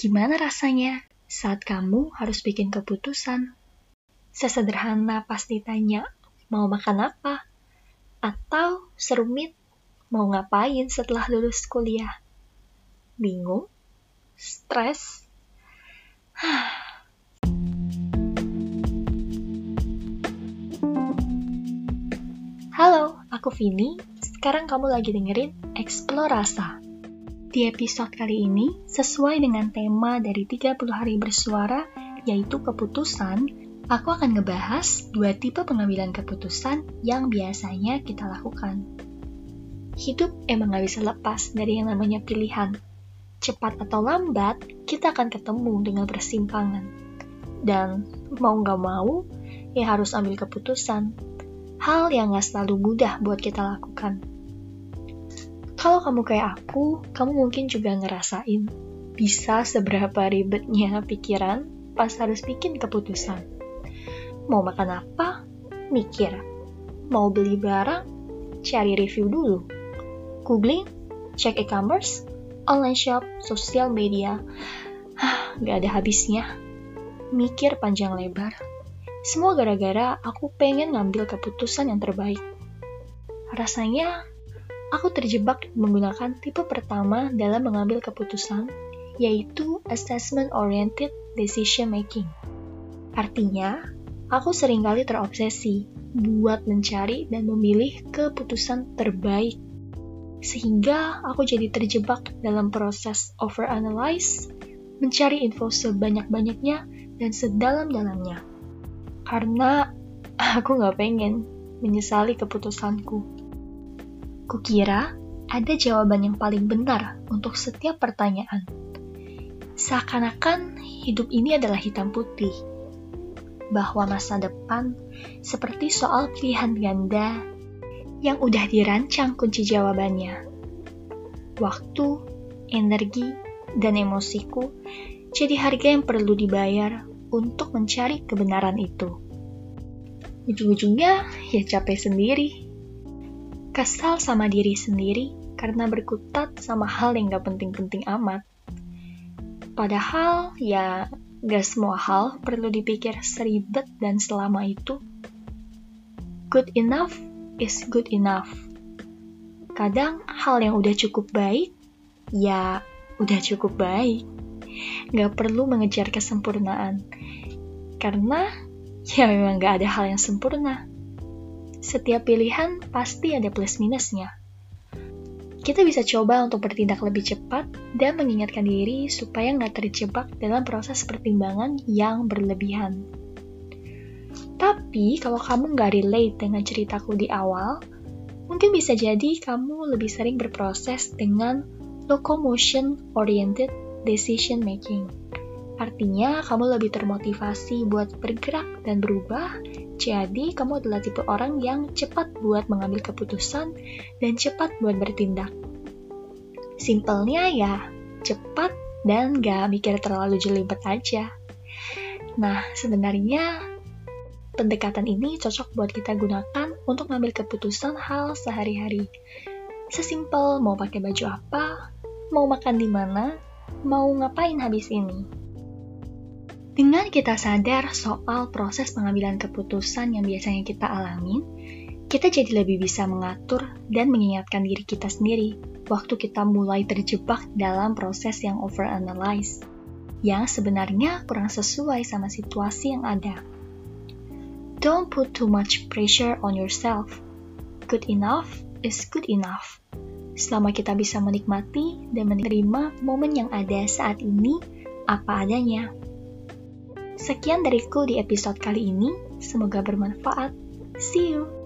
Gimana rasanya saat kamu harus bikin keputusan? Sesederhana pas ditanya, mau makan apa? Atau serumit, mau ngapain setelah lulus kuliah? Bingung? Stres? Halo, aku Vini. Sekarang kamu lagi dengerin Eksplorasa. Di episode kali ini, sesuai dengan tema dari 30 hari bersuara, yaitu keputusan, aku akan ngebahas dua tipe pengambilan keputusan yang biasanya kita lakukan. Hidup emang gak bisa lepas dari yang namanya pilihan. Cepat atau lambat, kita akan ketemu dengan persimpangan. Dan mau gak mau, ya harus ambil keputusan. Hal yang gak selalu mudah buat kita lakukan kalau kamu kayak aku, kamu mungkin juga ngerasain bisa seberapa ribetnya pikiran pas harus bikin keputusan. Mau makan apa? Mikir. Mau beli barang? Cari review dulu. Googling? Cek e-commerce? Online shop? Sosial media? Hah, gak ada habisnya. Mikir panjang lebar. Semua gara-gara aku pengen ngambil keputusan yang terbaik. Rasanya aku terjebak menggunakan tipe pertama dalam mengambil keputusan, yaitu assessment-oriented decision making. Artinya, aku sering kali terobsesi buat mencari dan memilih keputusan terbaik. Sehingga aku jadi terjebak dalam proses overanalyze, mencari info sebanyak-banyaknya dan sedalam-dalamnya. Karena aku nggak pengen menyesali keputusanku. Kukira ada jawaban yang paling benar untuk setiap pertanyaan. Seakan-akan hidup ini adalah hitam putih, bahwa masa depan seperti soal pilihan ganda yang udah dirancang kunci jawabannya. Waktu, energi, dan emosiku jadi harga yang perlu dibayar untuk mencari kebenaran itu. Ujung-ujungnya ya capek sendiri kesal sama diri sendiri karena berkutat sama hal yang gak penting-penting amat. Padahal ya gak semua hal perlu dipikir seribet dan selama itu. Good enough is good enough. Kadang hal yang udah cukup baik, ya udah cukup baik. Gak perlu mengejar kesempurnaan. Karena ya memang gak ada hal yang sempurna setiap pilihan pasti ada plus minusnya. Kita bisa coba untuk bertindak lebih cepat dan mengingatkan diri supaya nggak terjebak dalam proses pertimbangan yang berlebihan. Tapi kalau kamu nggak relate dengan ceritaku di awal, mungkin bisa jadi kamu lebih sering berproses dengan locomotion oriented decision making. Artinya, kamu lebih termotivasi buat bergerak dan berubah. Jadi, kamu adalah tipe orang yang cepat buat mengambil keputusan dan cepat buat bertindak. Simpelnya ya, cepat dan gak mikir terlalu jelimet aja. Nah, sebenarnya pendekatan ini cocok buat kita gunakan untuk mengambil keputusan hal sehari-hari. Sesimpel mau pakai baju apa, mau makan di mana, mau ngapain habis ini. Dengan kita sadar soal proses pengambilan keputusan yang biasanya kita alami, kita jadi lebih bisa mengatur dan mengingatkan diri kita sendiri waktu kita mulai terjebak dalam proses yang overanalyze, yang sebenarnya kurang sesuai sama situasi yang ada. Don't put too much pressure on yourself. Good enough is good enough. Selama kita bisa menikmati dan menerima momen yang ada saat ini apa adanya. Sekian dariku di episode kali ini. Semoga bermanfaat. See you!